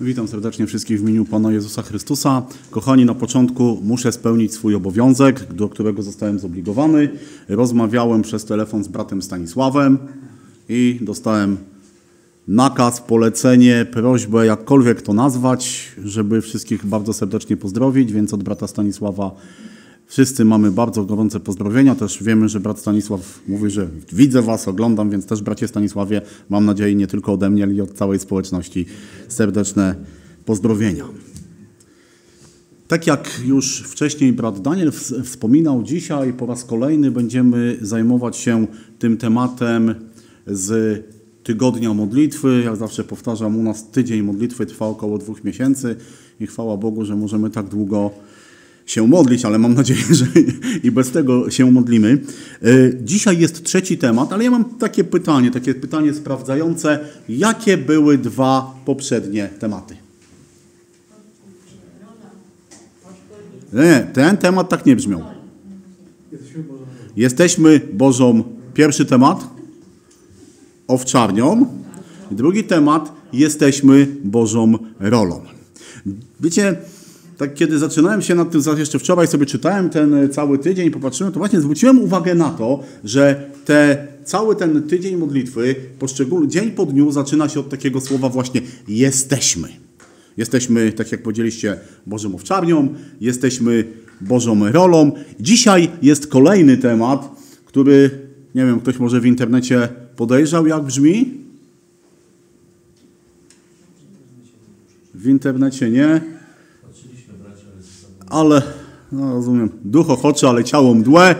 Witam serdecznie wszystkich w imieniu Pana Jezusa Chrystusa. Kochani, na początku muszę spełnić swój obowiązek, do którego zostałem zobligowany. Rozmawiałem przez telefon z bratem Stanisławem i dostałem nakaz, polecenie, prośbę, jakkolwiek to nazwać, żeby wszystkich bardzo serdecznie pozdrowić, więc od brata Stanisława wszyscy mamy bardzo gorące pozdrowienia. Też wiemy, że brat Stanisław mówi, że widzę Was, oglądam, więc też bracie Stanisławie, mam nadzieję nie tylko ode mnie, ale i od całej społeczności serdeczne pozdrowienia. Tak jak już wcześniej brat Daniel wspominał, dzisiaj po raz kolejny będziemy zajmować się tym tematem z tygodnia modlitwy. Jak zawsze powtarzam, u nas tydzień modlitwy trwa około dwóch miesięcy i chwała Bogu, że możemy tak długo się modlić, ale mam nadzieję, że i bez tego się modlimy. E, dzisiaj jest trzeci temat, ale ja mam takie pytanie, takie pytanie sprawdzające, jakie były dwa poprzednie tematy? Nie, ten temat tak nie brzmiał. Jesteśmy Bożą. Pierwszy temat owczarnią. Drugi temat jesteśmy Bożą rolą. Wiecie, tak kiedy zaczynałem się nad tym, jeszcze wczoraj sobie czytałem ten e, cały tydzień, popatrzyłem, to właśnie zwróciłem uwagę na to, że te, cały ten tydzień modlitwy, poszczególny dzień po dniu zaczyna się od takiego słowa właśnie jesteśmy. Jesteśmy, tak jak powiedzieliście, Bożą owczarnią, jesteśmy Bożą rolą. Dzisiaj jest kolejny temat, który, nie wiem, ktoś może w internecie podejrzał, jak brzmi? W internecie nie ale no rozumiem, duch ochoczy, ale ciało mdłe.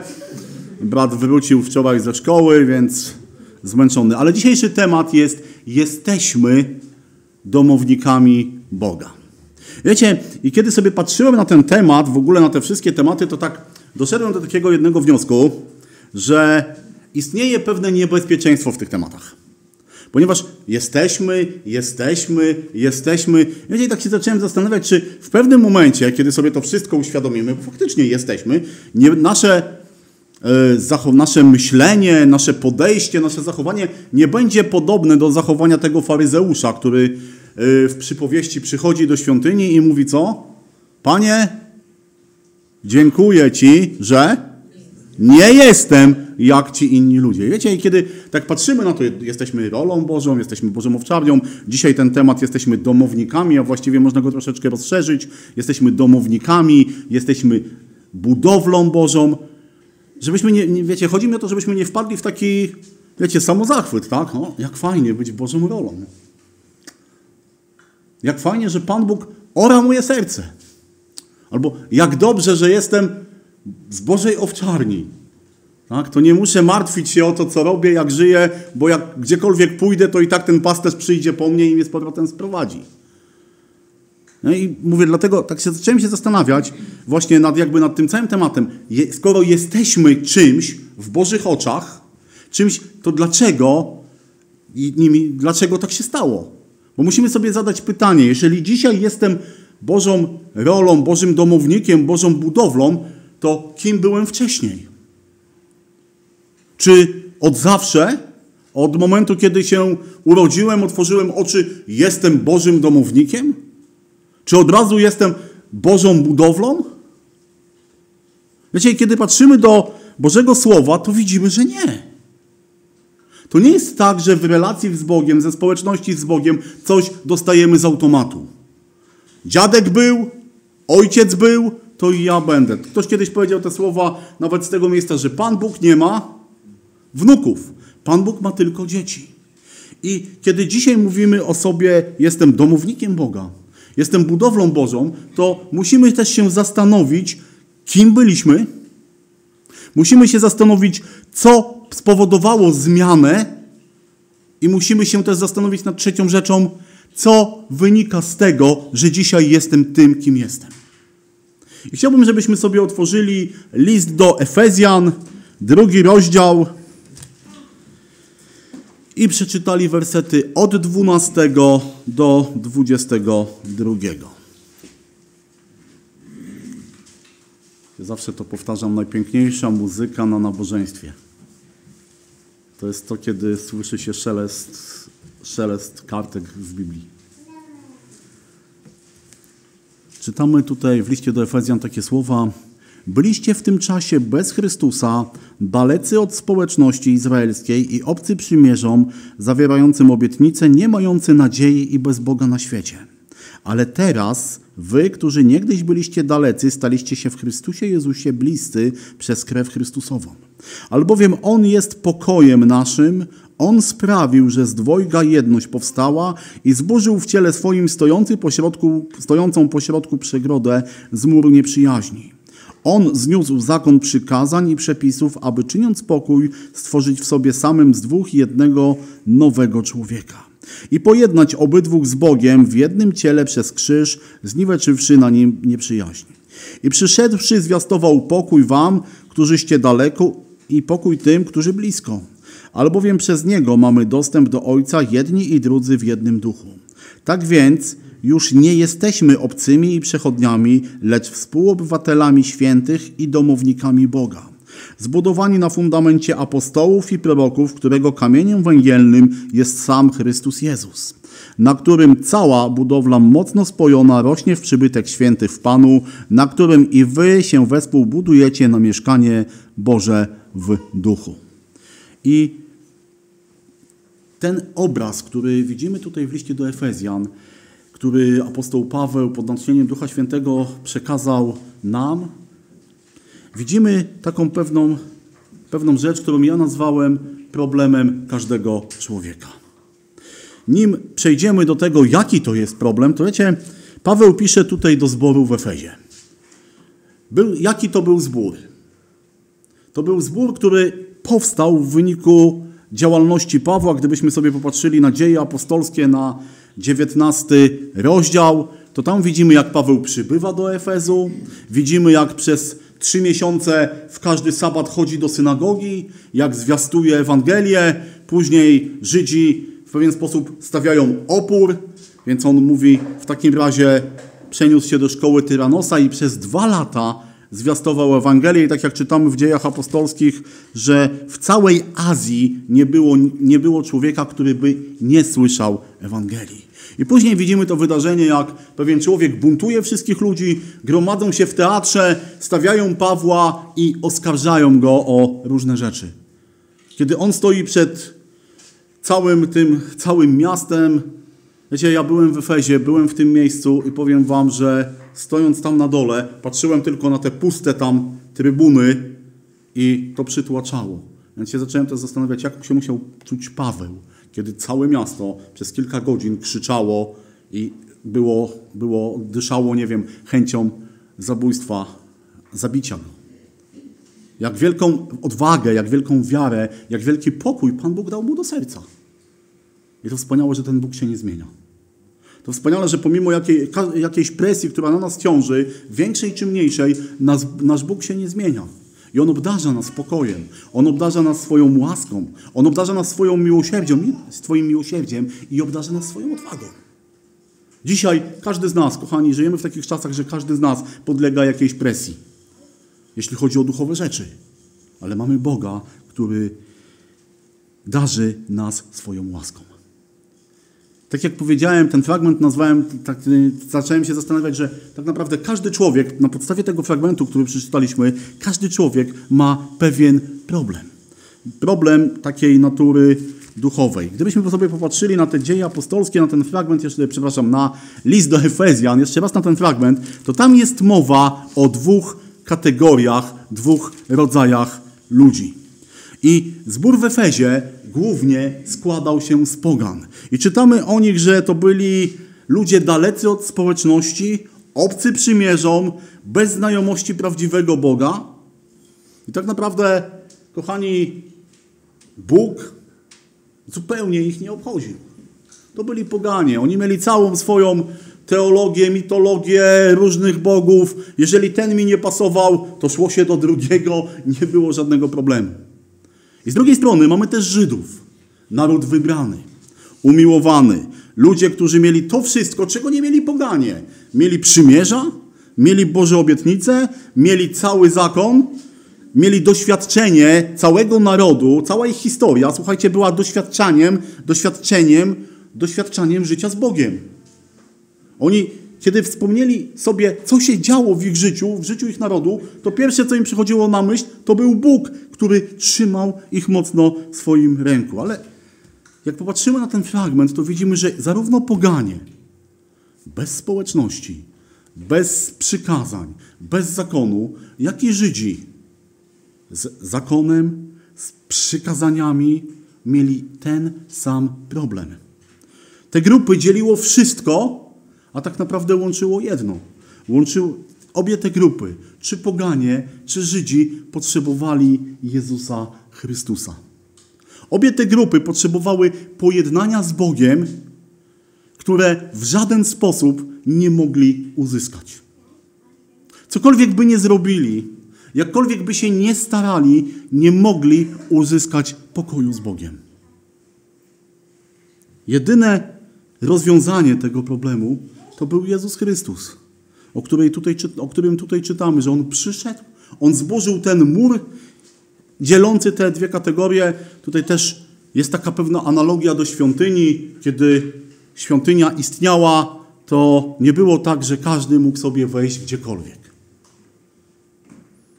Brat wrócił wczoraj ze szkoły, więc zmęczony. Ale dzisiejszy temat jest jesteśmy domownikami Boga. Wiecie, i kiedy sobie patrzyłem na ten temat, w ogóle na te wszystkie tematy, to tak doszedłem do takiego jednego wniosku, że istnieje pewne niebezpieczeństwo w tych tematach. Ponieważ jesteśmy, jesteśmy, jesteśmy. Ja tak się zacząłem zastanawiać, czy w pewnym momencie, kiedy sobie to wszystko uświadomimy, faktycznie jesteśmy, nie, nasze, e, nasze myślenie, nasze podejście, nasze zachowanie nie będzie podobne do zachowania tego faryzeusza, który e, w przypowieści przychodzi do świątyni i mówi co? Panie, dziękuję Ci, że nie jestem jak ci inni ludzie. Wiecie, i kiedy tak patrzymy na to, jesteśmy rolą Bożą, jesteśmy Bożą owczarnią. Dzisiaj ten temat jesteśmy domownikami, a właściwie można go troszeczkę rozszerzyć. Jesteśmy domownikami, jesteśmy budowlą Bożą. Żebyśmy nie, nie wiecie, chodzi mi o to, żebyśmy nie wpadli w taki, wiecie, samozachwyt, tak? O, jak fajnie być Bożą rolą. Jak fajnie, że Pan Bóg ora moje serce. Albo jak dobrze, że jestem z Bożej owczarni. Tak? To nie muszę martwić się o to, co robię, jak żyję, bo jak gdziekolwiek pójdę, to i tak ten pasterz przyjdzie po mnie i mnie z powrotem sprowadzi. No i mówię, dlatego tak się zacząłem się zastanawiać właśnie nad, jakby nad tym całym tematem. Je, skoro jesteśmy czymś w Bożych oczach, czymś, to dlaczego i nimi, dlaczego tak się stało? Bo musimy sobie zadać pytanie, jeżeli dzisiaj jestem Bożą rolą, Bożym domownikiem, Bożą budowlą, to kim byłem wcześniej? Czy od zawsze, od momentu, kiedy się urodziłem, otworzyłem oczy, jestem Bożym domownikiem? Czy od razu jestem Bożą budowlą? Wiecie, kiedy patrzymy do Bożego Słowa, to widzimy, że nie. To nie jest tak, że w relacji z Bogiem, ze społeczności z Bogiem coś dostajemy z automatu. Dziadek był, ojciec był, to i ja będę. Ktoś kiedyś powiedział te słowa nawet z tego miejsca, że Pan Bóg nie ma wnuków. Pan Bóg ma tylko dzieci. I kiedy dzisiaj mówimy o sobie, jestem domownikiem Boga, jestem budowlą Bożą, to musimy też się zastanowić, kim byliśmy. Musimy się zastanowić, co spowodowało zmianę, i musimy się też zastanowić nad trzecią rzeczą, co wynika z tego, że dzisiaj jestem tym, kim jestem. I chciałbym, żebyśmy sobie otworzyli list do Efezjan, drugi rozdział i przeczytali wersety od 12 do 22. Zawsze to powtarzam, najpiękniejsza muzyka na nabożeństwie. To jest to, kiedy słyszy się szelest, szelest kartek z Biblii. Czytamy tutaj w liście do Efezjan takie słowa: Byliście w tym czasie bez Chrystusa, dalecy od społeczności izraelskiej i obcy przymierzom, zawierającym obietnice, nie mający nadziei i bez Boga na świecie. Ale teraz wy, którzy niegdyś byliście dalecy, staliście się w Chrystusie Jezusie bliscy przez krew Chrystusową. Albowiem On jest pokojem naszym, On sprawił, że z dwojga jedność powstała i zburzył w ciele swoim stojący stojącą pośrodku przegrodę z muru nieprzyjaźni. On zniósł zakon przykazań i przepisów, aby czyniąc pokój, stworzyć w sobie samym z dwóch jednego nowego człowieka i pojednać obydwóch z Bogiem w jednym ciele przez krzyż, zniweczywszy na nim nieprzyjaźń. I przyszedłszy zwiastował pokój wam, którzyście daleko i pokój tym, którzy blisko. Albowiem przez Niego mamy dostęp do Ojca jedni i drudzy w jednym duchu. Tak więc już nie jesteśmy obcymi i przechodniami, lecz współobywatelami świętych i domownikami Boga. Zbudowani na fundamencie apostołów i proroków, którego kamieniem węgielnym jest sam Chrystus Jezus, na którym cała budowla mocno spojona rośnie w przybytek święty w Panu, na którym i wy się wespół budujecie na mieszkanie Boże w duchu. I ten obraz, który widzimy tutaj w liście do Efezjan, który apostoł Paweł pod natchnieniem Ducha Świętego przekazał nam, widzimy taką pewną, pewną rzecz, którą ja nazwałem problemem każdego człowieka. Nim przejdziemy do tego, jaki to jest problem, to wiecie, Paweł pisze tutaj do zboru w Efezie. Był, jaki to był zbór? To był zbór, który powstał w wyniku działalności Pawła. Gdybyśmy sobie popatrzyli na dzieje apostolskie, na 19 rozdział, to tam widzimy, jak Paweł przybywa do Efezu, widzimy, jak przez trzy miesiące w każdy sabat chodzi do synagogi, jak zwiastuje Ewangelię, później Żydzi w pewien sposób stawiają opór, więc on mówi, w takim razie przeniósł się do szkoły Tyranosa i przez dwa lata zwiastował Ewangelię i tak jak czytamy w dziejach apostolskich, że w całej Azji nie było, nie było człowieka, który by nie słyszał Ewangelii. I później widzimy to wydarzenie, jak pewien człowiek buntuje wszystkich ludzi, gromadzą się w teatrze, stawiają Pawła i oskarżają go o różne rzeczy. Kiedy on stoi przed całym tym, całym miastem, wiecie, ja byłem w Efezie, byłem w tym miejscu i powiem wam, że stojąc tam na dole, patrzyłem tylko na te puste tam trybuny i to przytłaczało. Więc się zacząłem też zastanawiać, jak się musiał czuć Paweł, kiedy całe miasto przez kilka godzin krzyczało i było, było dyszało, nie wiem, chęcią zabójstwa, zabicia go. Jak wielką odwagę, jak wielką wiarę, jak wielki pokój Pan Bóg dał mu do serca. I to wspaniałe, że ten Bóg się nie zmienia. To wspaniale, że pomimo jakiej, jakiejś presji, która na nas ciąży, większej czy mniejszej, nas, nasz Bóg się nie zmienia. I On obdarza nas spokojem. On obdarza nas swoją łaską. On obdarza nas swoją miłosierdzią, swoim miłosierdziem i obdarza nas swoją odwagą. Dzisiaj każdy z nas, kochani, żyjemy w takich czasach, że każdy z nas podlega jakiejś presji, jeśli chodzi o duchowe rzeczy. Ale mamy Boga, który darzy nas swoją łaską. Tak jak powiedziałem, ten fragment nazwałem, tak, zacząłem się zastanawiać, że tak naprawdę każdy człowiek, na podstawie tego fragmentu, który przeczytaliśmy, każdy człowiek ma pewien problem. Problem takiej natury duchowej. Gdybyśmy sobie popatrzyli na te dzieje apostolskie, na ten fragment, jeszcze, przepraszam, na list do Efezjan, jeszcze raz na ten fragment, to tam jest mowa o dwóch kategoriach, dwóch rodzajach ludzi. I zbór w Efezie głównie składał się z pogan. I czytamy o nich, że to byli ludzie dalecy od społeczności, obcy przymierzom, bez znajomości prawdziwego Boga. I tak naprawdę, kochani, Bóg zupełnie ich nie obchodził. To byli poganie. Oni mieli całą swoją teologię, mitologię różnych bogów. Jeżeli ten mi nie pasował, to szło się do drugiego, nie było żadnego problemu. I z drugiej strony mamy też Żydów, naród wybrany, umiłowany, ludzie, którzy mieli to wszystko, czego nie mieli poganie. Mieli przymierza, mieli Boże obietnice, mieli cały zakon, mieli doświadczenie całego narodu, cała ich historia, słuchajcie, była doświadczaniem, doświadczeniem, doświadczeniem życia z Bogiem. Oni kiedy wspomnieli sobie, co się działo w ich życiu, w życiu ich narodu, to pierwsze, co im przychodziło na myśl, to był Bóg, który trzymał ich mocno w swoim ręku. Ale jak popatrzymy na ten fragment, to widzimy, że zarówno poganie, bez społeczności, bez przykazań, bez zakonu, jak i Żydzi z zakonem, z przykazaniami mieli ten sam problem. Te grupy dzieliło wszystko, a tak naprawdę łączyło jedno. Łączył obie te grupy, czy poganie, czy Żydzi, potrzebowali Jezusa Chrystusa. Obie te grupy potrzebowały pojednania z Bogiem, które w żaden sposób nie mogli uzyskać. Cokolwiek by nie zrobili, jakkolwiek by się nie starali, nie mogli uzyskać pokoju z Bogiem. Jedyne rozwiązanie tego problemu to był Jezus Chrystus, o, której tutaj, o którym tutaj czytamy, że On przyszedł, On zburzył ten mur dzielący te dwie kategorie. Tutaj też jest taka pewna analogia do świątyni. Kiedy świątynia istniała, to nie było tak, że każdy mógł sobie wejść gdziekolwiek.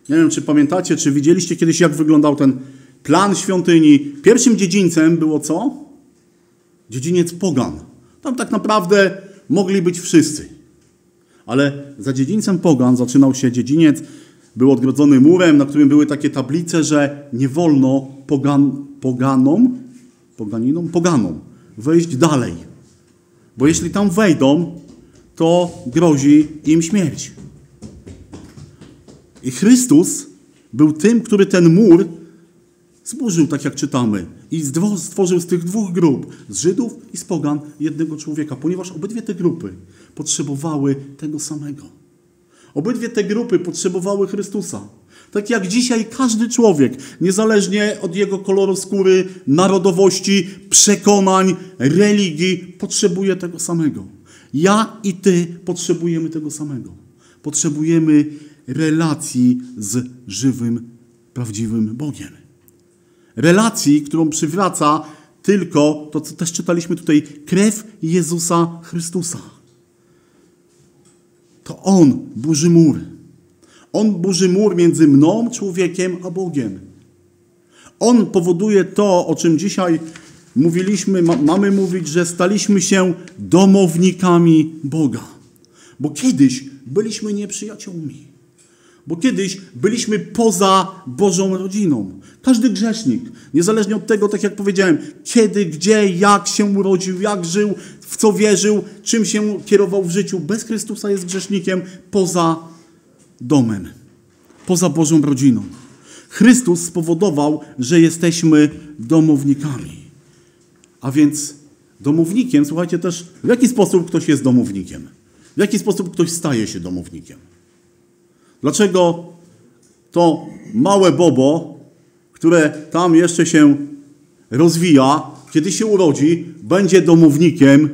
Nie wiem, czy pamiętacie, czy widzieliście kiedyś, jak wyglądał ten plan świątyni. Pierwszym dziedzińcem było co? Dziedziniec pogan. Tam tak naprawdę mogli być wszyscy. Ale za dziedzińcem pogan zaczynał się dziedziniec, był odgrodzony murem, na którym były takie tablice, że nie wolno pogan, poganom, poganinom, poganom wejść dalej. Bo jeśli tam wejdą, to grozi im śmierć. I Chrystus był tym, który ten mur zburzył, tak jak czytamy. I stworzył z tych dwóch grup, z Żydów i z Pogan, jednego człowieka, ponieważ obydwie te grupy potrzebowały tego samego. Obydwie te grupy potrzebowały Chrystusa. Tak jak dzisiaj każdy człowiek, niezależnie od jego koloru skóry, narodowości, przekonań, religii, potrzebuje tego samego. Ja i ty potrzebujemy tego samego. Potrzebujemy relacji z żywym, prawdziwym Bogiem. Relacji, którą przywraca tylko to, co też czytaliśmy tutaj, krew Jezusa Chrystusa. To On burzy mur. On burzy mur między mną, człowiekiem, a Bogiem. On powoduje to, o czym dzisiaj mówiliśmy, ma, mamy mówić, że staliśmy się domownikami Boga. Bo kiedyś byliśmy nieprzyjaciółmi. Bo kiedyś byliśmy poza Bożą rodziną. Każdy grzesznik, niezależnie od tego, tak jak powiedziałem, kiedy, gdzie, jak się urodził, jak żył, w co wierzył, czym się kierował w życiu, bez Chrystusa jest grzesznikiem poza domem, poza Bożą rodziną. Chrystus spowodował, że jesteśmy domownikami. A więc domownikiem, słuchajcie też, w jaki sposób ktoś jest domownikiem? W jaki sposób ktoś staje się domownikiem? Dlaczego to małe bobo, które tam jeszcze się rozwija, kiedy się urodzi, będzie domownikiem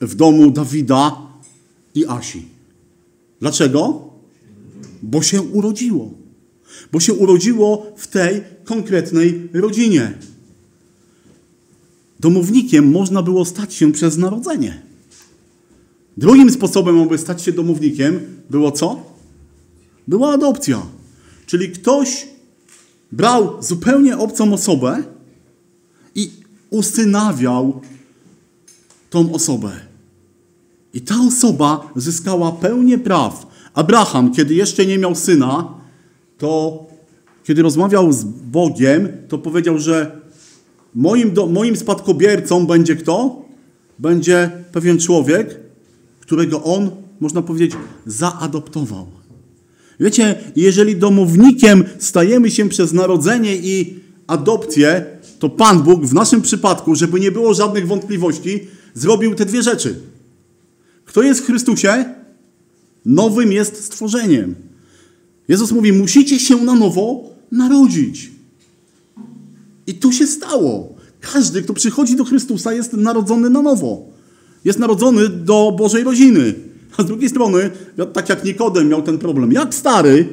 w domu Dawida i Asi? Dlaczego? Bo się urodziło. Bo się urodziło w tej konkretnej rodzinie. Domownikiem można było stać się przez narodzenie. Drugim sposobem, aby stać się domownikiem, było co? Była adopcja. Czyli ktoś brał zupełnie obcą osobę i usynawiał tą osobę. I ta osoba zyskała pełnię praw. Abraham, kiedy jeszcze nie miał syna, to kiedy rozmawiał z Bogiem, to powiedział, że moim, do, moim spadkobiercą będzie kto? Będzie pewien człowiek, którego on, można powiedzieć, zaadoptował. Wiecie, jeżeli domownikiem stajemy się przez narodzenie i adopcję, to Pan Bóg w naszym przypadku, żeby nie było żadnych wątpliwości, zrobił te dwie rzeczy. Kto jest w Chrystusie? Nowym jest stworzeniem. Jezus mówi: musicie się na nowo narodzić. I to się stało. Każdy, kto przychodzi do Chrystusa, jest narodzony na nowo. Jest narodzony do Bożej rodziny. A z drugiej strony, tak jak Nikodem miał ten problem, jak stary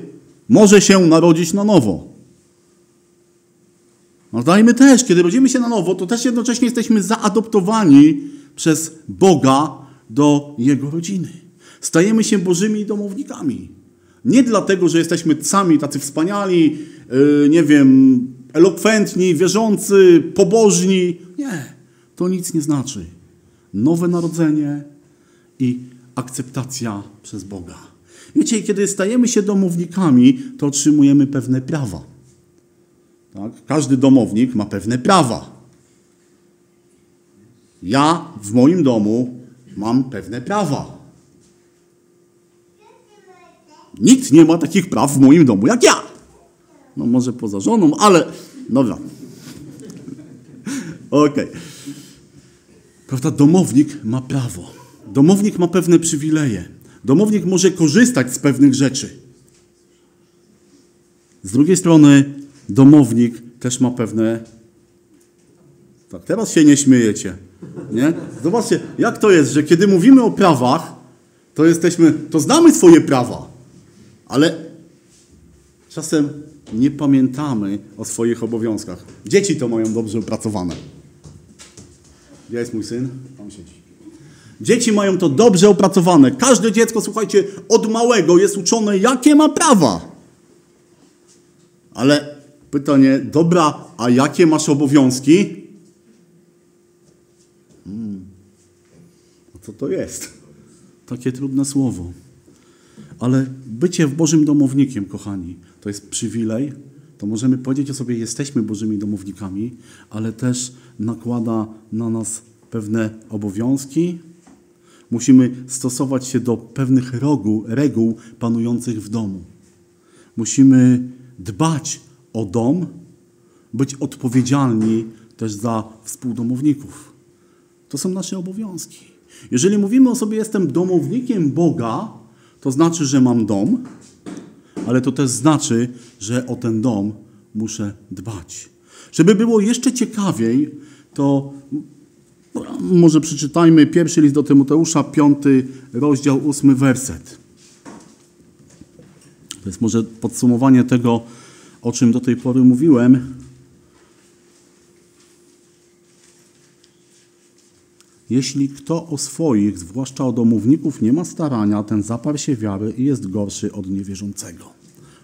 może się narodzić na nowo? No dajmy też, kiedy rodzimy się na nowo, to też jednocześnie jesteśmy zaadoptowani przez Boga do Jego rodziny. Stajemy się Bożymi domownikami. Nie dlatego, że jesteśmy sami tacy wspaniali, yy, nie wiem, elokwentni, wierzący, pobożni. Nie, to nic nie znaczy. Nowe narodzenie i akceptacja przez Boga. Wiecie, kiedy stajemy się domownikami, to otrzymujemy pewne prawa. Tak? Każdy domownik ma pewne prawa. Ja w moim domu mam pewne prawa. Nikt nie ma takich praw w moim domu jak ja. No może poza żoną, ale dobra. Okej. Okay. Prawda? Domownik ma prawo. Domownik ma pewne przywileje. Domownik może korzystać z pewnych rzeczy. Z drugiej strony, domownik też ma pewne. Tak, teraz się nie śmiejecie. Nie? Zobaczcie, jak to jest, że kiedy mówimy o prawach, to jesteśmy, to znamy swoje prawa, ale czasem nie pamiętamy o swoich obowiązkach. Dzieci to mają dobrze opracowane. Gdzie jest mój syn? Tam siedzi. Dzieci mają to dobrze opracowane. Każde dziecko, słuchajcie, od małego jest uczone, jakie ma prawa. Ale pytanie, dobra, a jakie masz obowiązki? Hmm. A co to jest? Takie trudne słowo. Ale bycie w Bożym domownikiem, kochani, to jest przywilej. To możemy powiedzieć o sobie, jesteśmy Bożymi domownikami, ale też nakłada na nas pewne obowiązki, Musimy stosować się do pewnych rogu, reguł panujących w domu. Musimy dbać o dom, być odpowiedzialni też za współdomowników. To są nasze obowiązki. Jeżeli mówimy o sobie, jestem domownikiem Boga, to znaczy, że mam dom, ale to też znaczy, że o ten dom muszę dbać. Żeby było jeszcze ciekawiej, to może przeczytajmy pierwszy list do Tymoteusza, piąty rozdział, ósmy werset. To jest może podsumowanie tego, o czym do tej pory mówiłem. Jeśli kto o swoich, zwłaszcza o domowników, nie ma starania, ten zaparł się wiary i jest gorszy od niewierzącego.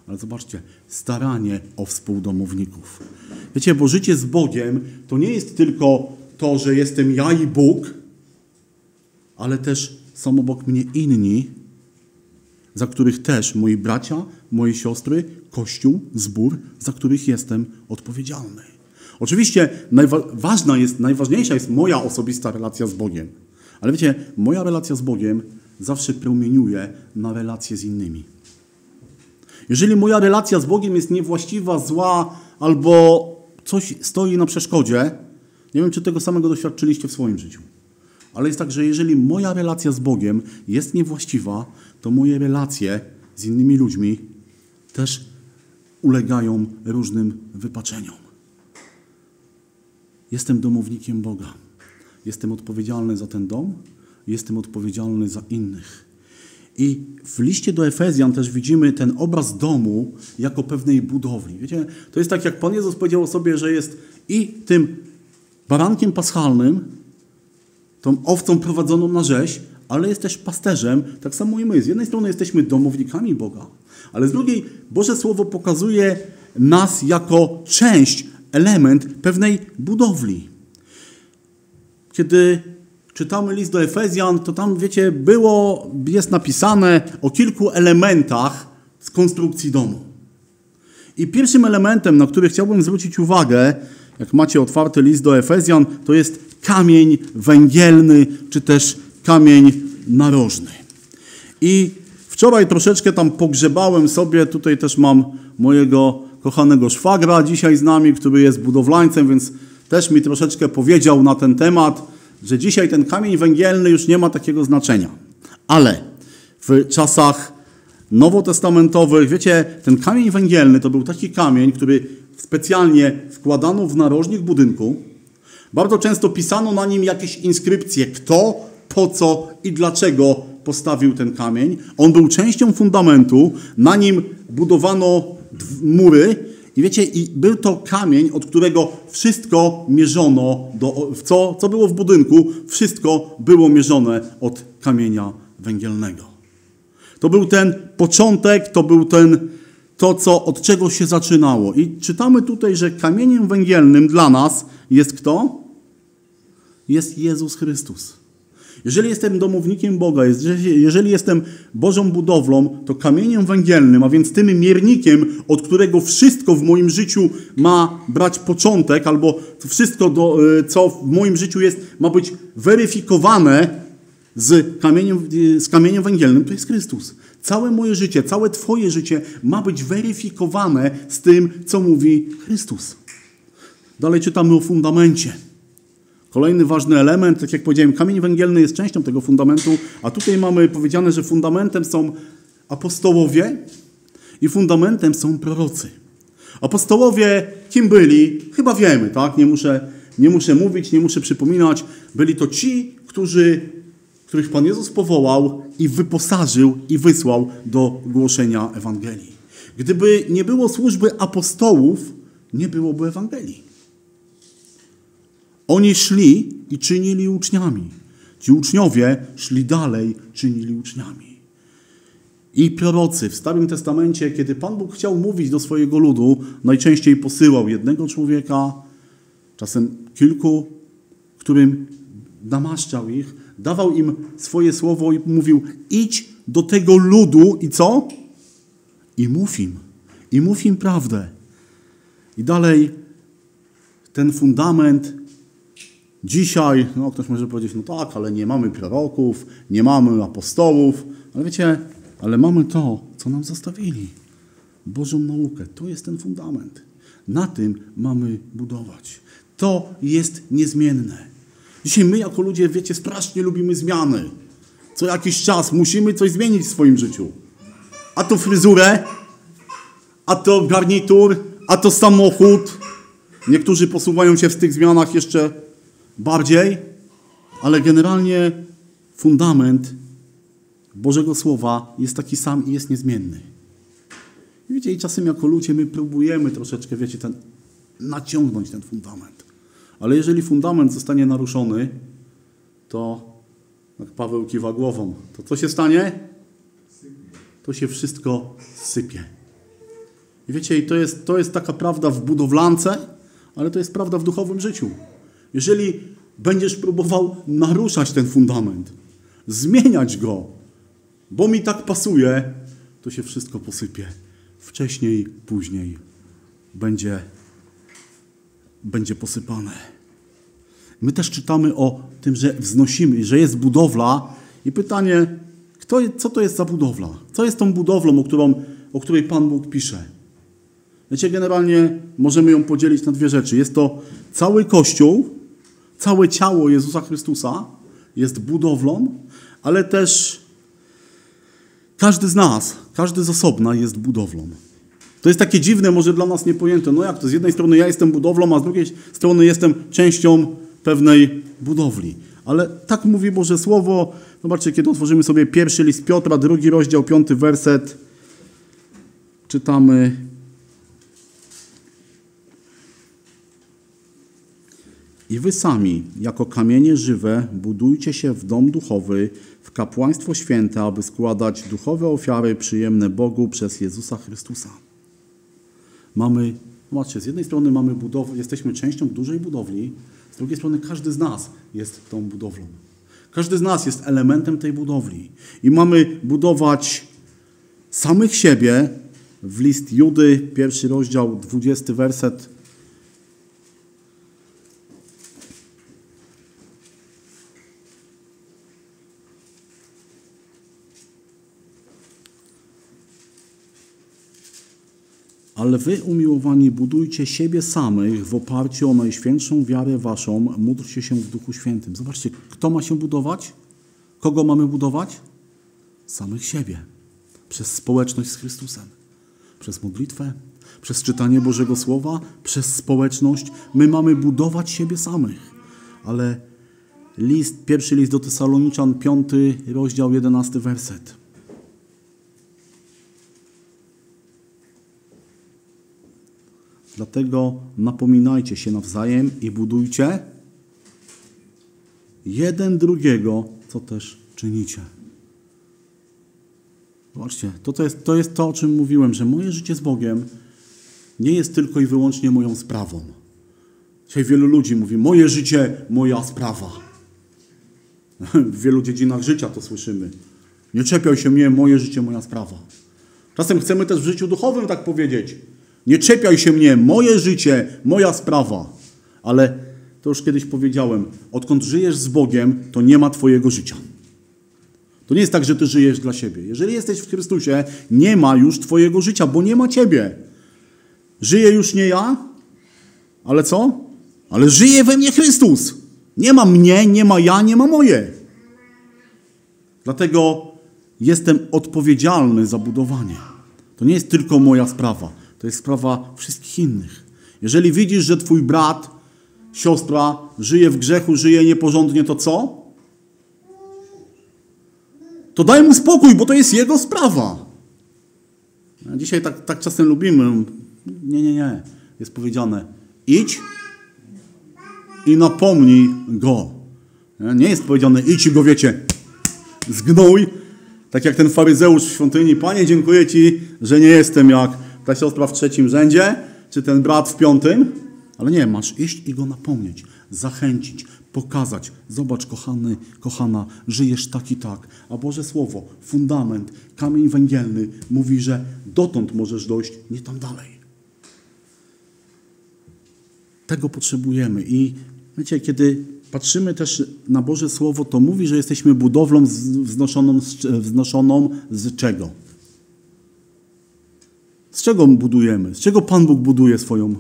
Ale zobaczcie, staranie o współdomowników. Wiecie, bo życie z Bogiem to nie jest tylko to, że jestem ja i Bóg, ale też są obok mnie inni, za których też moi bracia, moje siostry, Kościół, zbór, za których jestem odpowiedzialny. Oczywiście ważna jest, najważniejsza jest moja osobista relacja z Bogiem. Ale wiecie, moja relacja z Bogiem zawsze promieniuje na relacje z innymi. Jeżeli moja relacja z Bogiem jest niewłaściwa, zła albo coś stoi na przeszkodzie, nie wiem, czy tego samego doświadczyliście w swoim życiu. Ale jest tak, że jeżeli moja relacja z Bogiem jest niewłaściwa, to moje relacje z innymi ludźmi też ulegają różnym wypaczeniom. Jestem domownikiem Boga. Jestem odpowiedzialny za ten dom, jestem odpowiedzialny za innych. I w liście do Efezjan też widzimy ten obraz domu jako pewnej budowli. Wiecie, to jest tak, jak Pan Jezus powiedział o sobie, że jest i tym barankiem paschalnym, tą owcą prowadzoną na rzeź, ale jest też pasterzem, tak samo i my. Z jednej strony jesteśmy domownikami Boga, ale z drugiej Boże Słowo pokazuje nas jako część, element pewnej budowli. Kiedy czytamy list do Efezjan, to tam, wiecie, było, jest napisane o kilku elementach z konstrukcji domu. I pierwszym elementem, na który chciałbym zwrócić uwagę, jak macie otwarty list do Efezjan, to jest kamień węgielny, czy też kamień narożny. I wczoraj troszeczkę tam pogrzebałem sobie, tutaj też mam mojego kochanego szwagra dzisiaj z nami, który jest budowlańcem, więc też mi troszeczkę powiedział na ten temat, że dzisiaj ten kamień węgielny już nie ma takiego znaczenia. Ale w czasach nowotestamentowych, wiecie, ten kamień węgielny to był taki kamień, który specjalnie wkładano w narożnik budynku. Bardzo często pisano na nim jakieś inskrypcje, kto, po co i dlaczego postawił ten kamień. On był częścią fundamentu, na nim budowano mury i wiecie, i był to kamień, od którego wszystko mierzono, do, co, co było w budynku, wszystko było mierzone od kamienia węgielnego. To był ten początek, to był ten, to, co, od czego się zaczynało. I czytamy tutaj, że kamieniem węgielnym dla nas jest kto? Jest Jezus Chrystus. Jeżeli jestem domownikiem Boga, jeżeli jestem Bożą budowlą, to kamieniem węgielnym, a więc tym miernikiem, od którego wszystko w moim życiu ma brać początek, albo wszystko, do, e, co w moim życiu jest, ma być weryfikowane z kamieniem, z kamieniem węgielnym, to jest Chrystus. Całe moje życie, całe Twoje życie ma być weryfikowane z tym, co mówi Chrystus. Dalej czytamy o fundamencie. Kolejny ważny element, tak jak powiedziałem, kamień węgielny jest częścią tego fundamentu, a tutaj mamy powiedziane, że fundamentem są apostołowie i fundamentem są prorocy. Apostołowie kim byli? Chyba wiemy, tak? Nie muszę, nie muszę mówić, nie muszę przypominać. Byli to ci, którzy, których Pan Jezus powołał i wyposażył i wysłał do głoszenia Ewangelii. Gdyby nie było służby apostołów, nie byłoby Ewangelii. Oni szli i czynili uczniami. Ci uczniowie szli dalej, czynili uczniami. I prorocy w Starym Testamencie, kiedy Pan Bóg chciał mówić do swojego ludu, najczęściej posyłał jednego człowieka, czasem kilku, którym namaszczał ich, dawał im swoje słowo i mówił: idź do tego ludu i co? I mów im. I mów im prawdę. I dalej ten fundament Dzisiaj, no ktoś może powiedzieć, no tak, ale nie mamy proroków, nie mamy apostołów, ale wiecie, ale mamy to, co nam zostawili. Bożą naukę. To jest ten fundament. Na tym mamy budować. To jest niezmienne. Dzisiaj my jako ludzie, wiecie, strasznie lubimy zmiany. Co jakiś czas musimy coś zmienić w swoim życiu. A to fryzurę, a to garnitur, a to samochód. Niektórzy posuwają się w tych zmianach jeszcze bardziej, ale generalnie fundament Bożego Słowa jest taki sam i jest niezmienny. I wiecie, i czasem jako ludzie my próbujemy troszeczkę, wiecie, ten, naciągnąć ten fundament. Ale jeżeli fundament zostanie naruszony, to jak Paweł kiwa głową, to co się stanie? To się wszystko sypie. I wiecie, to jest, to jest taka prawda w budowlance, ale to jest prawda w duchowym życiu. Jeżeli będziesz próbował naruszać ten fundament, zmieniać go, bo mi tak pasuje, to się wszystko posypie. Wcześniej, później będzie, będzie posypane. My też czytamy o tym, że wznosimy, że jest budowla i pytanie, kto, co to jest za budowla? Co jest tą budowlą, o, którą, o której Pan Bóg pisze? Wiecie, generalnie możemy ją podzielić na dwie rzeczy. Jest to cały Kościół, Całe ciało Jezusa Chrystusa jest budowlą, ale też każdy z nas, każdy z osobna jest budowlą. To jest takie dziwne, może dla nas niepojęte. No jak to? Z jednej strony ja jestem budowlą, a z drugiej strony jestem częścią pewnej budowli. Ale tak mówi Boże Słowo. Zobaczcie, kiedy otworzymy sobie pierwszy list Piotra, drugi rozdział, piąty werset, czytamy I wy sami, jako kamienie żywe, budujcie się w dom duchowy, w kapłaństwo święte, aby składać duchowe ofiary przyjemne Bogu przez Jezusa Chrystusa. Mamy, zobaczcie, z jednej strony mamy budowę, jesteśmy częścią dużej budowli, z drugiej strony każdy z nas jest tą budowlą. Każdy z nas jest elementem tej budowli. I mamy budować samych siebie. W list Judy, pierwszy rozdział, dwudziesty werset, Ale wy, umiłowani, budujcie siebie samych w oparciu o najświętszą wiarę waszą, módlcie się w Duchu Świętym. Zobaczcie, kto ma się budować? Kogo mamy budować? Samych siebie. Przez społeczność z Chrystusem. Przez modlitwę, przez czytanie Bożego Słowa, przez społeczność. My mamy budować siebie samych. Ale list, pierwszy list do Tesaloniczan, piąty rozdział, jedenasty werset. Dlatego napominajcie się nawzajem i budujcie jeden drugiego, co też czynicie. Zobaczcie, to, to, jest, to jest to, o czym mówiłem, że moje życie z Bogiem nie jest tylko i wyłącznie moją sprawą. Dzisiaj wielu ludzi mówi, moje życie, moja sprawa. W wielu dziedzinach życia to słyszymy. Nie czepiaj się mnie, moje życie, moja sprawa. Czasem chcemy też w życiu duchowym tak powiedzieć. Nie czepiaj się mnie, moje życie, moja sprawa. Ale to już kiedyś powiedziałem, odkąd żyjesz z Bogiem, to nie ma Twojego życia. To nie jest tak, że Ty żyjesz dla siebie. Jeżeli jesteś w Chrystusie, nie ma już Twojego życia, bo nie ma Ciebie. Żyję już nie ja, ale co? Ale żyje we mnie Chrystus. Nie ma mnie, nie ma ja, nie ma moje. Dlatego jestem odpowiedzialny za budowanie. To nie jest tylko moja sprawa, to jest sprawa wszystkich innych. Jeżeli widzisz, że twój brat, siostra żyje w grzechu, żyje nieporządnie, to co? To daj mu spokój, bo to jest jego sprawa. A dzisiaj tak, tak czasem lubimy. Nie, nie, nie. Jest powiedziane: idź i napomnij go. Nie jest powiedziane: idź i go wiecie, zgnój, tak jak ten faryzeusz w świątyni. Panie, dziękuję Ci, że nie jestem jak ta siostra w trzecim rzędzie, czy ten brat w piątym. Ale nie, masz iść i go napomnieć, zachęcić, pokazać. Zobacz, kochany, kochana, żyjesz tak i tak. A Boże Słowo, fundament, kamień węgielny mówi, że dotąd możesz dojść, nie tam dalej. Tego potrzebujemy. I wiecie, kiedy patrzymy też na Boże Słowo, to mówi, że jesteśmy budowlą wznoszoną z, wznoszoną z czego? Z czego budujemy? Z czego Pan Bóg buduje swoją?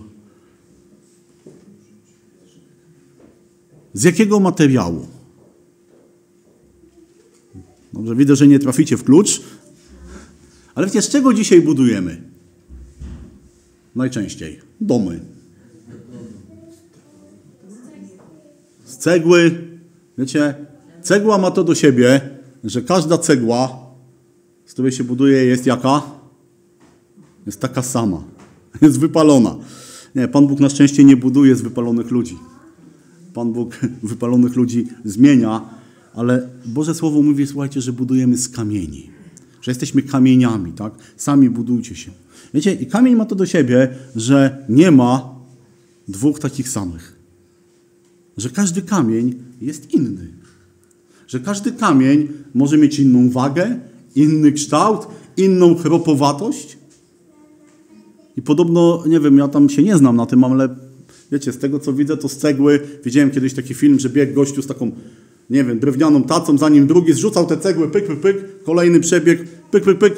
Z jakiego materiału? Dobrze, widzę, że nie traficie w klucz. Ale wiecie, z czego dzisiaj budujemy? Najczęściej. Domy. z cegły. Wiecie, cegła ma to do siebie, że każda cegła, z której się buduje, jest jaka? Jest taka sama. Jest wypalona. Nie, Pan Bóg na szczęście nie buduje z wypalonych ludzi. Pan Bóg wypalonych ludzi zmienia, ale Boże Słowo mówi, słuchajcie, że budujemy z kamieni. Że jesteśmy kamieniami, tak? Sami budujcie się. Wiecie, i kamień ma to do siebie, że nie ma dwóch takich samych że każdy kamień jest inny. Że każdy kamień może mieć inną wagę, inny kształt, inną chropowatość. I podobno, nie wiem, ja tam się nie znam na tym, ale wiecie, z tego co widzę, to z cegły, widziałem kiedyś taki film, że biegł gościu z taką, nie wiem, drewnianą tacą, zanim drugi zrzucał te cegły, pyk, pyk, pyk, kolejny przebieg, pyk, pyk, pyk,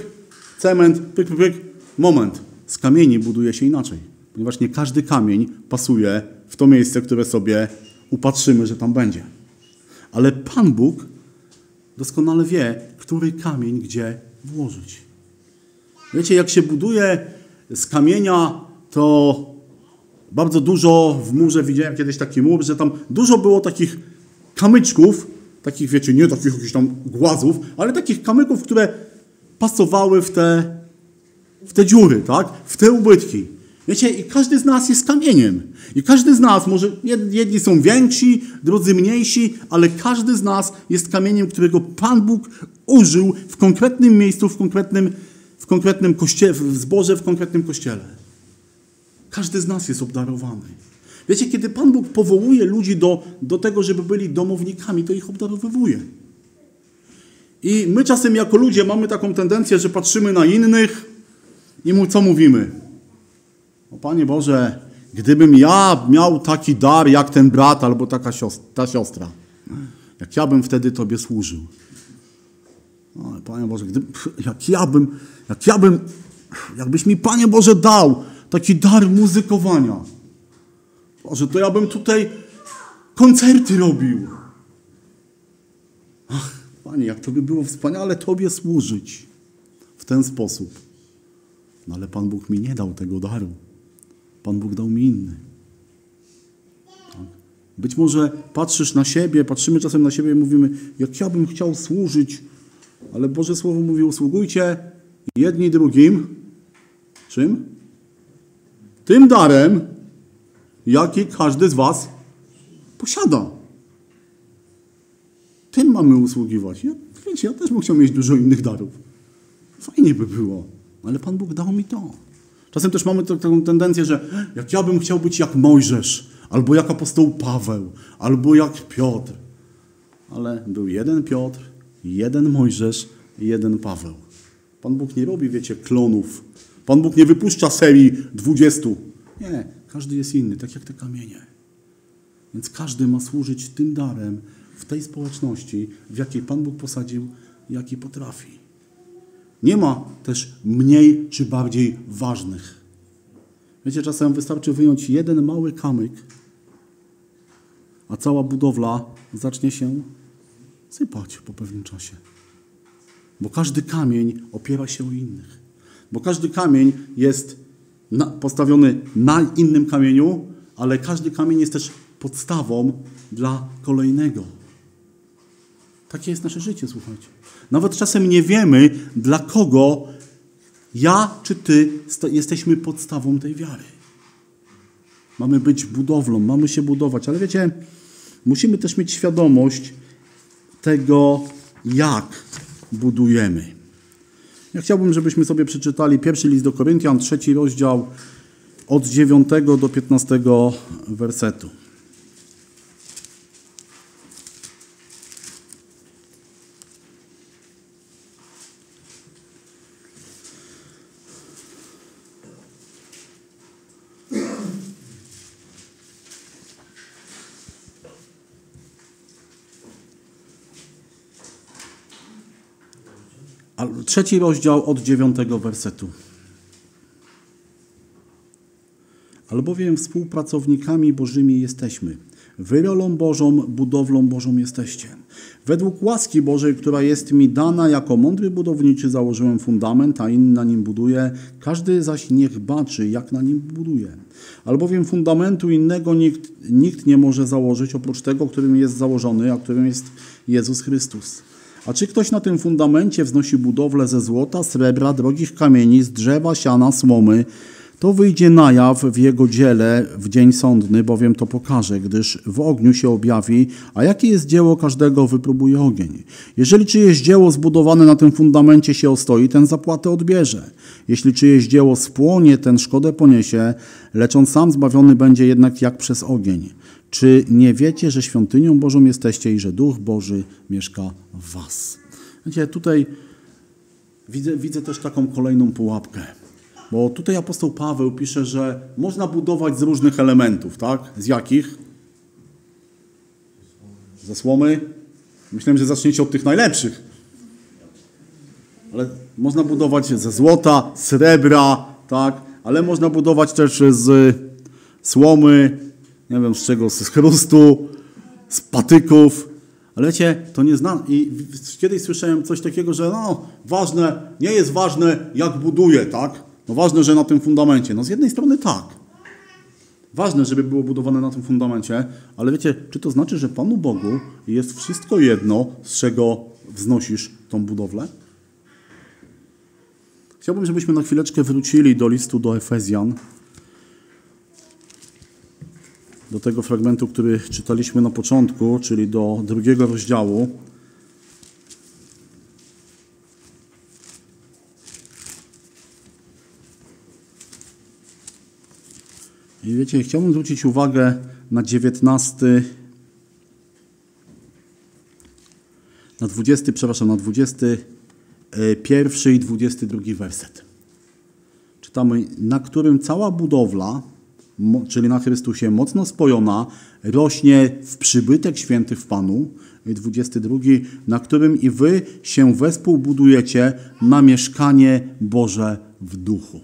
cement, pyk, pyk, pyk. Moment, z kamieni buduje się inaczej, ponieważ nie każdy kamień pasuje w to miejsce, które sobie upatrzymy, że tam będzie. Ale Pan Bóg doskonale wie, który kamień gdzie włożyć. Wiecie, jak się buduje z kamienia, to bardzo dużo w murze widziałem kiedyś taki mur, że tam dużo było takich kamyczków, takich, wiecie, nie takich jakichś tam głazów, ale takich kamyków, które pasowały w te, w te dziury, tak? W te ubytki. Wiecie, i każdy z nas jest kamieniem. I każdy z nas, może jedni są więksi, drudzy mniejsi, ale każdy z nas jest kamieniem, którego Pan Bóg użył w konkretnym miejscu, w konkretnym, w konkretnym kościele, w zborze, w konkretnym kościele. Każdy z nas jest obdarowany. Wiecie, kiedy Pan Bóg powołuje ludzi do, do tego, żeby byli domownikami, to ich obdarowywuje. I my czasem jako ludzie mamy taką tendencję, że patrzymy na innych i mu co mówimy? O Panie Boże, gdybym ja miał taki dar jak ten brat albo taka siostra, ta siostra, jak ja bym wtedy Tobie służył. O, Panie Boże, gdyby, jak ja bym, jak ja bym, jakbyś mi Panie Boże dał taki dar muzykowania. Boże, to ja bym tutaj koncerty robił. Ach, Panie, jak to by było wspaniale Tobie służyć w ten sposób. No ale Pan Bóg mi nie dał tego daru. Pan Bóg dał mi inny. Tak? Być może patrzysz na siebie, patrzymy czasem na siebie i mówimy, jak ja bym chciał służyć, ale Boże Słowo mówi, usługujcie jedni drugim. Czym? Tym darem, jaki każdy z Was posiada. Tym mamy usługiwać. Ja, wiecie, ja też bym chciał mieć dużo innych darów. Fajnie by było, ale Pan Bóg dał mi to. Czasem też mamy taką tendencję, że jak ja bym chciał być jak Mojżesz, albo jak apostoł Paweł, albo jak Piotr. Ale był jeden Piotr, jeden Mojżesz jeden Paweł. Pan Bóg nie robi, wiecie, klonów. Pan Bóg nie wypuszcza serii dwudziestu. Nie, każdy jest inny, tak jak te kamienie. Więc każdy ma służyć tym darem w tej społeczności, w jakiej Pan Bóg posadził, jaki potrafi. Nie ma też mniej czy bardziej ważnych. Wiecie, czasem wystarczy wyjąć jeden mały kamyk, a cała budowla zacznie się sypać po pewnym czasie. Bo każdy kamień opiera się o innych. Bo każdy kamień jest na, postawiony na innym kamieniu, ale każdy kamień jest też podstawą dla kolejnego. Takie jest nasze życie, słuchajcie. Nawet czasem nie wiemy, dla kogo ja czy ty jesteśmy podstawą tej wiary. Mamy być budowlą, mamy się budować, ale wiecie, musimy też mieć świadomość tego, jak budujemy. Ja chciałbym, żebyśmy sobie przeczytali pierwszy list do Koryntian, trzeci rozdział od 9 do 15 wersetu. Trzeci rozdział od dziewiątego wersetu. Albowiem współpracownikami Bożymi jesteśmy. Wy rolą Bożą, budowlą Bożą jesteście. Według łaski Bożej, która jest mi dana jako mądry budowniczy, założyłem fundament, a inny na nim buduje. Każdy zaś niech baczy, jak na nim buduje. Albowiem fundamentu innego nikt, nikt nie może założyć oprócz tego, którym jest założony, a którym jest Jezus Chrystus. A czy ktoś na tym fundamencie wznosi budowlę ze złota, srebra, drogich kamieni, z drzewa, siana, słomy, to wyjdzie na jaw w jego dziele w dzień sądny, bowiem to pokaże, gdyż w ogniu się objawi, a jakie jest dzieło każdego wypróbuje ogień. Jeżeli czyjeś dzieło zbudowane na tym fundamencie się ostoi, ten zapłatę odbierze. Jeśli czyjeś dzieło spłonie, ten szkodę poniesie, lecz on sam zbawiony będzie jednak jak przez ogień. Czy nie wiecie, że świątynią Bożą jesteście i że Duch Boży mieszka w was? Wiecie, tutaj widzę, widzę też taką kolejną pułapkę. Bo tutaj apostoł Paweł pisze, że można budować z różnych elementów, tak? Z jakich? Ze słomy? Myślałem, że zaczniecie od tych najlepszych. Ale można budować ze złota, srebra, tak? Ale można budować też z słomy, nie wiem z czego, z chrustu, z patyków. Ale wiecie, to nie znam. I kiedyś słyszałem coś takiego, że no, ważne, nie jest ważne, jak buduje, tak? No ważne, że na tym fundamencie. No z jednej strony tak. Ważne, żeby było budowane na tym fundamencie, ale wiecie, czy to znaczy, że Panu Bogu jest wszystko jedno, z czego wznosisz tą budowlę? Chciałbym, żebyśmy na chwileczkę wrócili do listu do Efezjan, do tego fragmentu, który czytaliśmy na początku, czyli do drugiego rozdziału. I wiecie, chciałbym zwrócić uwagę na 19, na 20, przepraszam, na 21 i 22 werset. Czytamy, na którym cała budowla czyli na Chrystusie, mocno spojona, rośnie w przybytek święty w Panu. I 22, na którym i wy się wespół budujecie na mieszkanie Boże w duchu.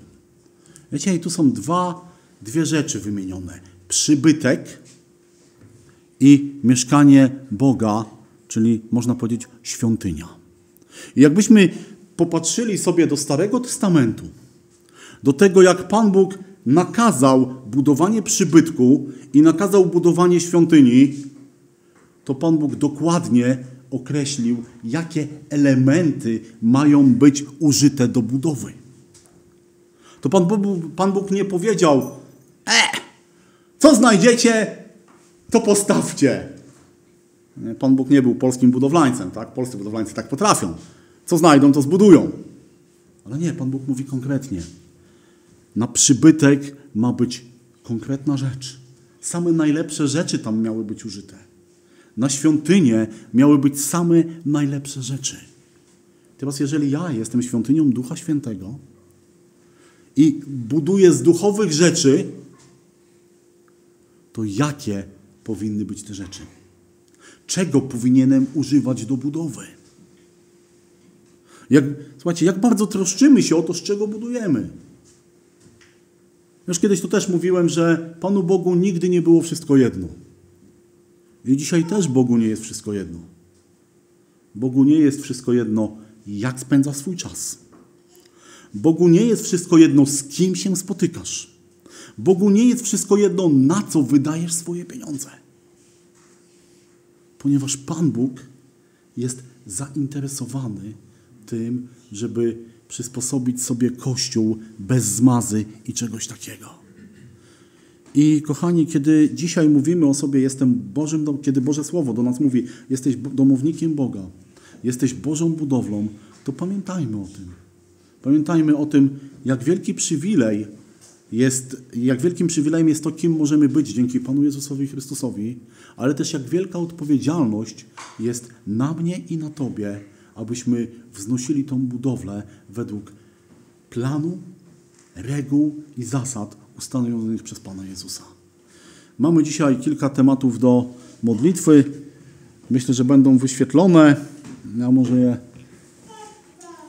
Wiecie, i tu są dwa, dwie rzeczy wymienione. Przybytek i mieszkanie Boga, czyli można powiedzieć świątynia. I jakbyśmy popatrzyli sobie do Starego Testamentu, do tego, jak Pan Bóg nakazał budowanie przybytku i nakazał budowanie świątyni, to Pan Bóg dokładnie określił, jakie elementy mają być użyte do budowy. To Pan Bóg, Pan Bóg nie powiedział, e, co znajdziecie, to postawcie. Pan Bóg nie był polskim budowlańcem, tak? Polscy budowlańcy tak potrafią. Co znajdą, to zbudują. Ale nie, Pan Bóg mówi konkretnie. Na przybytek ma być konkretna rzecz. Same najlepsze rzeczy tam miały być użyte. Na świątynię miały być same najlepsze rzeczy. Teraz, jeżeli ja jestem świątynią Ducha Świętego i buduję z duchowych rzeczy, to jakie powinny być te rzeczy? Czego powinienem używać do budowy? Jak, słuchajcie, jak bardzo troszczymy się o to, z czego budujemy. Już kiedyś to też mówiłem, że Panu Bogu nigdy nie było wszystko jedno. I dzisiaj też Bogu nie jest wszystko jedno. Bogu nie jest wszystko jedno, jak spędza swój czas. Bogu nie jest wszystko jedno, z kim się spotykasz. Bogu nie jest wszystko jedno, na co wydajesz swoje pieniądze. Ponieważ Pan Bóg jest zainteresowany tym, żeby przysposobić sobie Kościół bez zmazy i czegoś takiego. I kochani, kiedy dzisiaj mówimy o sobie, jestem Bożym, kiedy Boże Słowo do nas mówi, jesteś domownikiem Boga, jesteś Bożą budowlą, to pamiętajmy o tym. Pamiętajmy o tym, jak wielki przywilej jest, jak wielkim przywilejem jest to, kim możemy być dzięki Panu Jezusowi Chrystusowi, ale też jak wielka odpowiedzialność jest na mnie i na Tobie, abyśmy wznosili tą budowlę według planu, reguł i zasad ustanowionych przez Pana Jezusa. Mamy dzisiaj kilka tematów do modlitwy. Myślę, że będą wyświetlone. Ja może je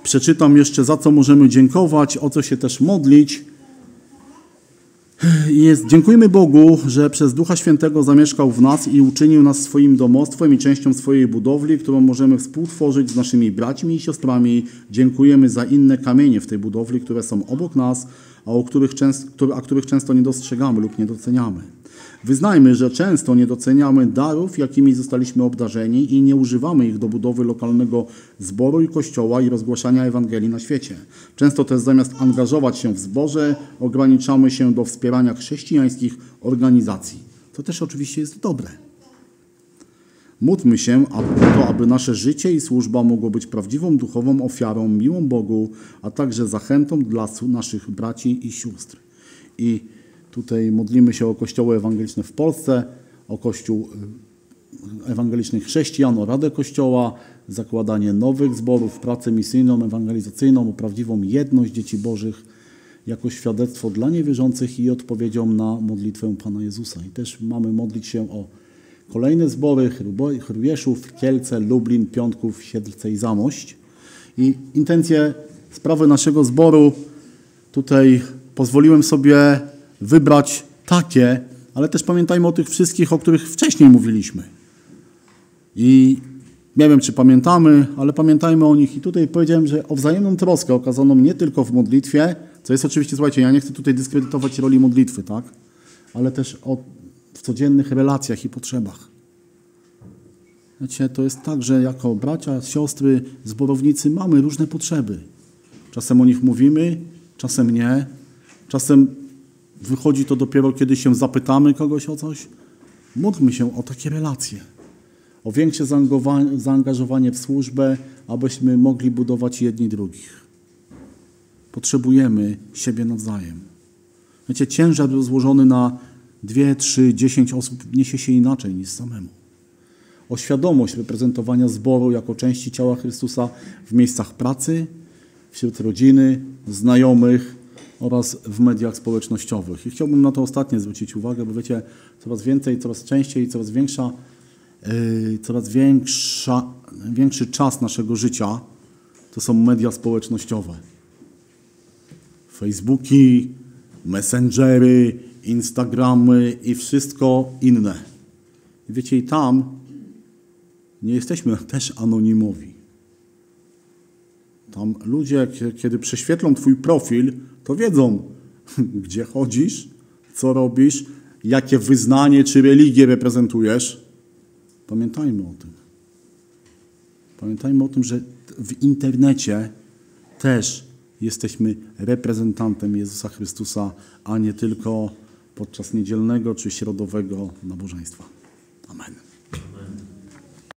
przeczytam jeszcze, za co możemy dziękować, o co się też modlić. Jest, dziękujemy Bogu, że przez Ducha Świętego zamieszkał w nas i uczynił nas swoim domostwem i częścią swojej budowli, którą możemy współtworzyć z naszymi braćmi i siostrami. Dziękujemy za inne kamienie w tej budowli, które są obok nas, a, o których, często, a których często nie dostrzegamy lub nie doceniamy. Wyznajmy, że często nie doceniamy darów, jakimi zostaliśmy obdarzeni i nie używamy ich do budowy lokalnego zboru i kościoła i rozgłaszania Ewangelii na świecie. Często też zamiast angażować się w zborze, ograniczamy się do wspierania chrześcijańskich organizacji. To też oczywiście jest dobre. Módlmy się o to, aby nasze życie i służba mogło być prawdziwą duchową ofiarą, miłą Bogu, a także zachętą dla naszych braci i sióstr. I Tutaj modlimy się o kościoły ewangeliczne w Polsce, o kościół y, ewangelicznych chrześcijan, o Radę Kościoła, zakładanie nowych zborów, pracę misyjną, ewangelizacyjną, o prawdziwą jedność dzieci Bożych jako świadectwo dla niewierzących i odpowiedzią na modlitwę Pana Jezusa. I też mamy modlić się o kolejne zbory Chrubieszów, Kielce, Lublin, Piątków, Siedlce i Zamość. I intencje sprawy naszego zboru tutaj pozwoliłem sobie wybrać takie, ale też pamiętajmy o tych wszystkich, o których wcześniej mówiliśmy. I nie wiem, czy pamiętamy, ale pamiętajmy o nich. I tutaj powiedziałem, że o wzajemną troskę okazaną nie tylko w modlitwie, co jest oczywiście, słuchajcie, ja nie chcę tutaj dyskredytować roli modlitwy, tak? Ale też o, codziennych relacjach i potrzebach. Wiecie, to jest tak, że jako bracia, siostry, zborownicy mamy różne potrzeby. Czasem o nich mówimy, czasem nie. Czasem Wychodzi to dopiero, kiedy się zapytamy kogoś o coś. Módlmy się o takie relacje, o większe zaangażowanie w służbę, abyśmy mogli budować jedni drugich. Potrzebujemy siebie nawzajem. Wiecie, ciężar złożony na dwie, trzy, dziesięć osób niesie się inaczej niż samemu. O świadomość reprezentowania zboru jako części ciała Chrystusa w miejscach pracy, wśród rodziny, znajomych, oraz w mediach społecznościowych. I chciałbym na to ostatnie zwrócić uwagę, bo wiecie, coraz więcej, coraz częściej, coraz większa, yy, coraz większa, większy czas naszego życia to są media społecznościowe. Facebooki, Messengery, Instagramy i wszystko inne. Wiecie, i tam nie jesteśmy też anonimowi. Tam ludzie, kiedy prześwietlą Twój profil, to wiedzą, gdzie chodzisz, co robisz, jakie wyznanie czy religię reprezentujesz. Pamiętajmy o tym. Pamiętajmy o tym, że w internecie też jesteśmy reprezentantem Jezusa Chrystusa, a nie tylko podczas niedzielnego czy środowego nabożeństwa. Amen.